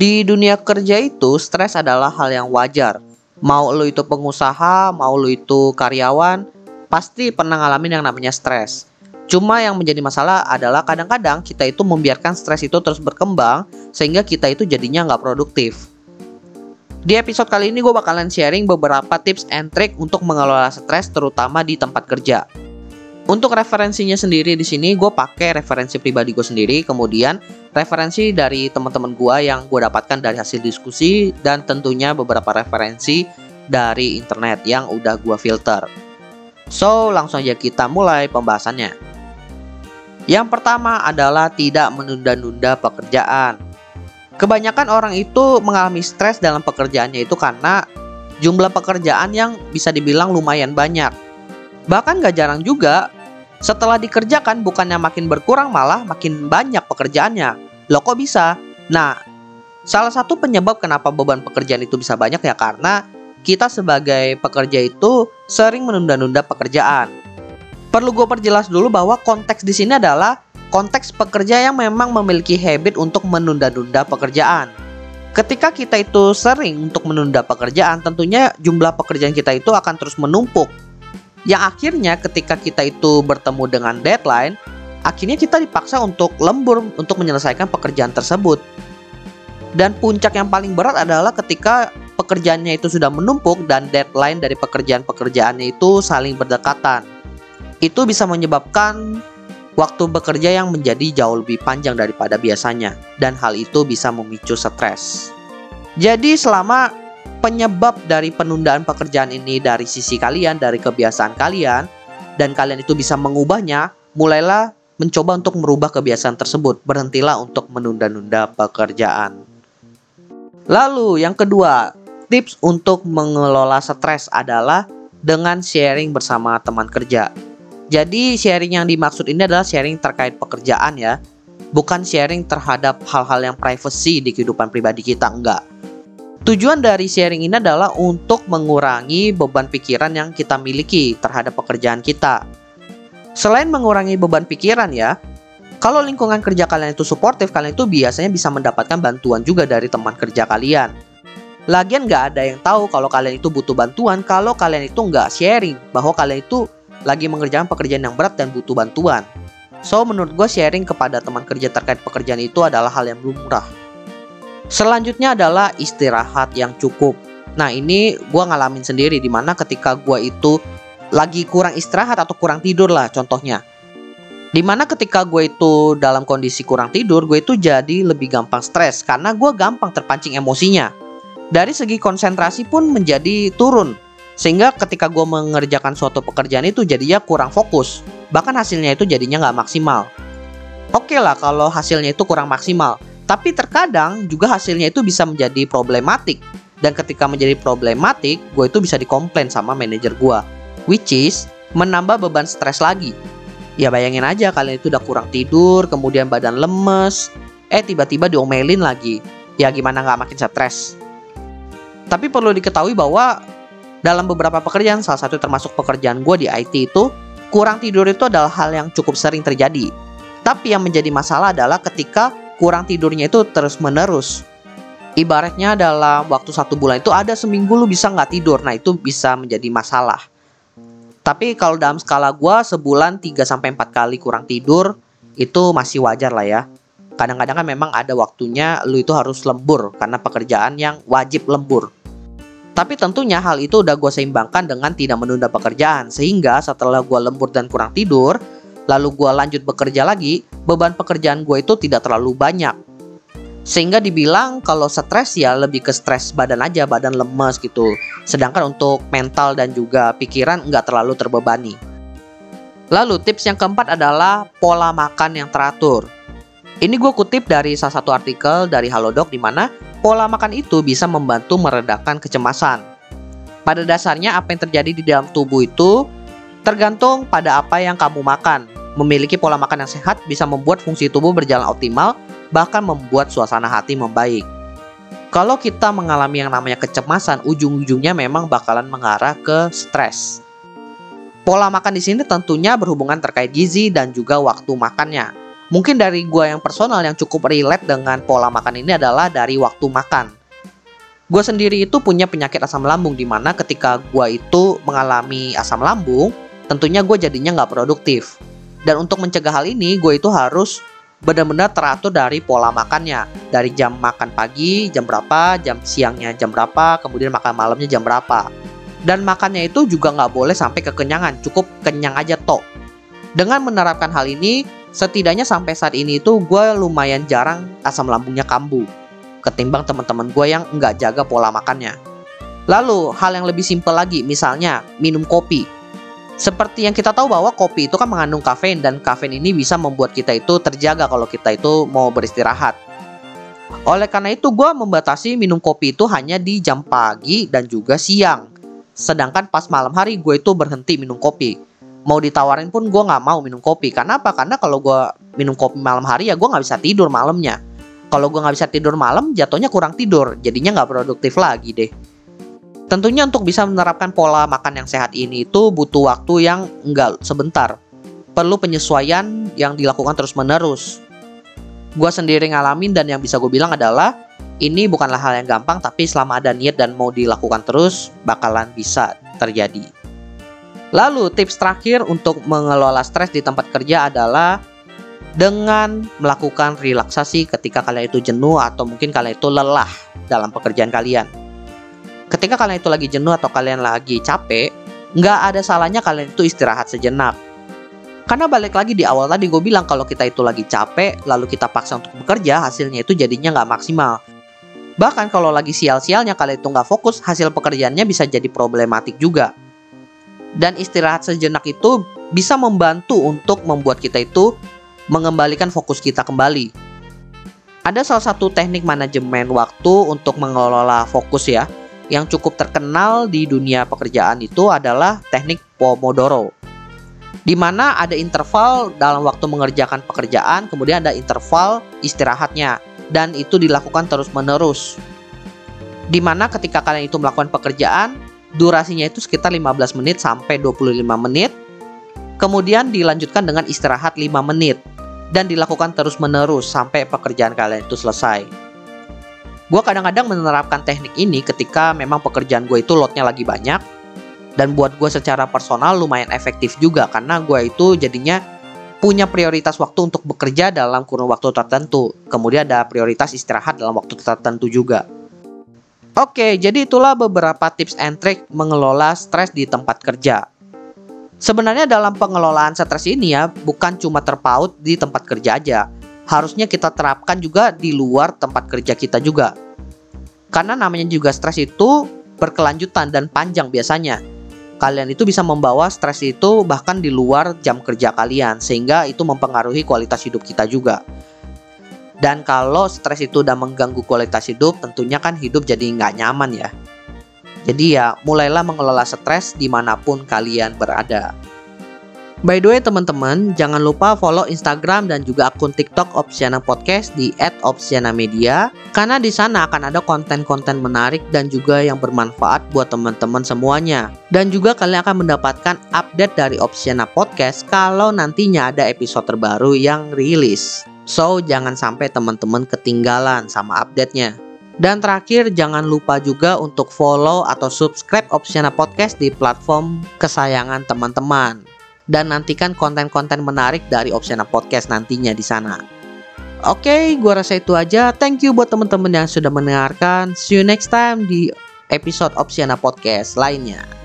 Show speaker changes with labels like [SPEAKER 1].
[SPEAKER 1] Di dunia kerja itu, stres adalah hal yang wajar. Mau lo itu pengusaha, mau lo itu karyawan, pasti pernah ngalamin yang namanya stres. Cuma yang menjadi masalah adalah kadang-kadang kita itu membiarkan stres itu terus berkembang sehingga kita itu jadinya nggak produktif. Di episode kali ini gue bakalan sharing beberapa tips and trick untuk mengelola stres terutama di tempat kerja. Untuk referensinya sendiri di sini gue pakai referensi pribadi gue sendiri, kemudian referensi dari teman-teman gue yang gue dapatkan dari hasil diskusi dan tentunya beberapa referensi dari internet yang udah gue filter. So, langsung aja kita mulai pembahasannya. Yang pertama adalah tidak menunda-nunda pekerjaan. Kebanyakan orang itu mengalami stres dalam pekerjaannya itu karena jumlah pekerjaan yang bisa dibilang lumayan banyak. Bahkan gak jarang juga setelah dikerjakan bukannya makin berkurang malah makin banyak pekerjaannya. Loh kok bisa? Nah, salah satu penyebab kenapa beban pekerjaan itu bisa banyak ya karena kita sebagai pekerja itu sering menunda-nunda pekerjaan. Perlu gue perjelas dulu bahwa konteks di sini adalah konteks pekerja yang memang memiliki habit untuk menunda-nunda pekerjaan. Ketika kita itu sering untuk menunda pekerjaan, tentunya jumlah pekerjaan kita itu akan terus menumpuk yang akhirnya ketika kita itu bertemu dengan deadline, akhirnya kita dipaksa untuk lembur untuk menyelesaikan pekerjaan tersebut. Dan puncak yang paling berat adalah ketika pekerjaannya itu sudah menumpuk dan deadline dari pekerjaan-pekerjaannya itu saling berdekatan. Itu bisa menyebabkan waktu bekerja yang menjadi jauh lebih panjang daripada biasanya dan hal itu bisa memicu stres. Jadi selama penyebab dari penundaan pekerjaan ini dari sisi kalian, dari kebiasaan kalian, dan kalian itu bisa mengubahnya, mulailah mencoba untuk merubah kebiasaan tersebut. Berhentilah untuk menunda-nunda pekerjaan. Lalu, yang kedua, tips untuk mengelola stres adalah dengan sharing bersama teman kerja. Jadi, sharing yang dimaksud ini adalah sharing terkait pekerjaan ya, bukan sharing terhadap hal-hal yang privacy di kehidupan pribadi kita, enggak Tujuan dari sharing ini adalah untuk mengurangi beban pikiran yang kita miliki terhadap pekerjaan kita. Selain mengurangi beban pikiran ya, kalau lingkungan kerja kalian itu suportif, kalian itu biasanya bisa mendapatkan bantuan juga dari teman kerja kalian. Lagian nggak ada yang tahu kalau kalian itu butuh bantuan, kalau kalian itu nggak sharing bahwa kalian itu lagi mengerjakan pekerjaan yang berat dan butuh bantuan. So, menurut gue sharing kepada teman kerja terkait pekerjaan itu adalah hal yang lumrah. Selanjutnya adalah istirahat yang cukup. Nah ini gue ngalamin sendiri di mana ketika gue itu lagi kurang istirahat atau kurang tidur lah contohnya. Di mana ketika gue itu dalam kondisi kurang tidur, gue itu jadi lebih gampang stres karena gue gampang terpancing emosinya. Dari segi konsentrasi pun menjadi turun, sehingga ketika gue mengerjakan suatu pekerjaan itu jadinya kurang fokus, bahkan hasilnya itu jadinya nggak maksimal. Oke lah kalau hasilnya itu kurang maksimal, tapi terkadang juga hasilnya itu bisa menjadi problematik. Dan ketika menjadi problematik, gue itu bisa dikomplain sama manajer gue. Which is menambah beban stres lagi. Ya bayangin aja kalian itu udah kurang tidur, kemudian badan lemes, eh tiba-tiba diomelin lagi. Ya gimana nggak makin stres. Tapi perlu diketahui bahwa dalam beberapa pekerjaan, salah satu termasuk pekerjaan gue di IT itu, kurang tidur itu adalah hal yang cukup sering terjadi. Tapi yang menjadi masalah adalah ketika kurang tidurnya itu terus menerus. Ibaratnya dalam waktu satu bulan itu ada seminggu lu bisa nggak tidur, nah itu bisa menjadi masalah. Tapi kalau dalam skala gue sebulan 3 sampai 4 kali kurang tidur itu masih wajar lah ya. Kadang-kadang kan memang ada waktunya lu itu harus lembur karena pekerjaan yang wajib lembur. Tapi tentunya hal itu udah gue seimbangkan dengan tidak menunda pekerjaan Sehingga setelah gue lembur dan kurang tidur lalu gue lanjut bekerja lagi, beban pekerjaan gue itu tidak terlalu banyak. Sehingga dibilang kalau stres ya lebih ke stres badan aja, badan lemes gitu. Sedangkan untuk mental dan juga pikiran nggak terlalu terbebani. Lalu tips yang keempat adalah pola makan yang teratur. Ini gue kutip dari salah satu artikel dari Halodoc di mana pola makan itu bisa membantu meredakan kecemasan. Pada dasarnya apa yang terjadi di dalam tubuh itu tergantung pada apa yang kamu makan. Memiliki pola makan yang sehat bisa membuat fungsi tubuh berjalan optimal, bahkan membuat suasana hati membaik. Kalau kita mengalami yang namanya kecemasan, ujung-ujungnya memang bakalan mengarah ke stres. Pola makan di sini tentunya berhubungan terkait gizi dan juga waktu makannya. Mungkin dari gua yang personal yang cukup relate dengan pola makan ini adalah dari waktu makan. Gue sendiri itu punya penyakit asam lambung di mana ketika gue itu mengalami asam lambung, tentunya gue jadinya nggak produktif. Dan untuk mencegah hal ini, gue itu harus benar-benar teratur dari pola makannya. Dari jam makan pagi, jam berapa, jam siangnya jam berapa, kemudian makan malamnya jam berapa. Dan makannya itu juga nggak boleh sampai kekenyangan, cukup kenyang aja toh. Dengan menerapkan hal ini, setidaknya sampai saat ini itu gue lumayan jarang asam lambungnya kambuh ketimbang teman-teman gue yang nggak jaga pola makannya. Lalu, hal yang lebih simpel lagi, misalnya minum kopi. Seperti yang kita tahu bahwa kopi itu kan mengandung kafein dan kafein ini bisa membuat kita itu terjaga kalau kita itu mau beristirahat. Oleh karena itu gue membatasi minum kopi itu hanya di jam pagi dan juga siang. Sedangkan pas malam hari gue itu berhenti minum kopi. Mau ditawarin pun gue nggak mau minum kopi. Karena apa? Karena kalau gue minum kopi malam hari ya gue nggak bisa tidur malamnya kalau gue nggak bisa tidur malam jatuhnya kurang tidur jadinya nggak produktif lagi deh tentunya untuk bisa menerapkan pola makan yang sehat ini itu butuh waktu yang nggak sebentar. Perlu penyesuaian yang dilakukan terus menerus gue sendiri ngalamin dan yang bisa gue bilang adalah ini bukanlah hal yang gampang tapi selama ada niat dan mau dilakukan terus bakalan bisa terjadi. Lalu tips terakhir untuk mengelola stres di tempat kerja adalah dengan melakukan relaksasi ketika kalian itu jenuh atau mungkin kalian itu lelah dalam pekerjaan kalian. Ketika kalian itu lagi jenuh atau kalian lagi capek, nggak ada salahnya kalian itu istirahat sejenak. Karena balik lagi di awal tadi gue bilang kalau kita itu lagi capek, lalu kita paksa untuk bekerja, hasilnya itu jadinya nggak maksimal. Bahkan kalau lagi sial-sialnya kalian itu nggak fokus, hasil pekerjaannya bisa jadi problematik juga. Dan istirahat sejenak itu bisa membantu untuk membuat kita itu mengembalikan fokus kita kembali. Ada salah satu teknik manajemen waktu untuk mengelola fokus ya, yang cukup terkenal di dunia pekerjaan itu adalah teknik Pomodoro. Di mana ada interval dalam waktu mengerjakan pekerjaan, kemudian ada interval istirahatnya dan itu dilakukan terus-menerus. Di mana ketika kalian itu melakukan pekerjaan, durasinya itu sekitar 15 menit sampai 25 menit. Kemudian dilanjutkan dengan istirahat 5 menit dan dilakukan terus-menerus sampai pekerjaan kalian itu selesai. Gue kadang-kadang menerapkan teknik ini ketika memang pekerjaan gue itu lotnya lagi banyak dan buat gue secara personal lumayan efektif juga karena gue itu jadinya punya prioritas waktu untuk bekerja dalam kurun waktu tertentu. Kemudian ada prioritas istirahat dalam waktu tertentu juga. Oke, jadi itulah beberapa tips and trick mengelola stres di tempat kerja. Sebenarnya dalam pengelolaan stres ini ya bukan cuma terpaut di tempat kerja aja. Harusnya kita terapkan juga di luar tempat kerja kita juga. Karena namanya juga stres itu berkelanjutan dan panjang biasanya. Kalian itu bisa membawa stres itu bahkan di luar jam kerja kalian sehingga itu mempengaruhi kualitas hidup kita juga. Dan kalau stres itu udah mengganggu kualitas hidup, tentunya kan hidup jadi nggak nyaman ya. Jadi ya mulailah mengelola stres di mana pun kalian berada. By the way teman-teman, jangan lupa follow Instagram dan juga akun TikTok Opsiana Podcast di @opsiana_media karena di sana akan ada konten-konten menarik dan juga yang bermanfaat buat teman-teman semuanya. Dan juga kalian akan mendapatkan update dari Opsiana Podcast kalau nantinya ada episode terbaru yang rilis. So, jangan sampai teman-teman ketinggalan sama update-nya. Dan terakhir jangan lupa juga untuk follow atau subscribe Opsiana Podcast di platform kesayangan teman-teman. Dan nantikan konten-konten menarik dari Opsiana Podcast nantinya di sana. Oke, okay, gua rasa itu aja. Thank you buat teman-teman yang sudah mendengarkan. See you next time di episode Opsiana Podcast lainnya.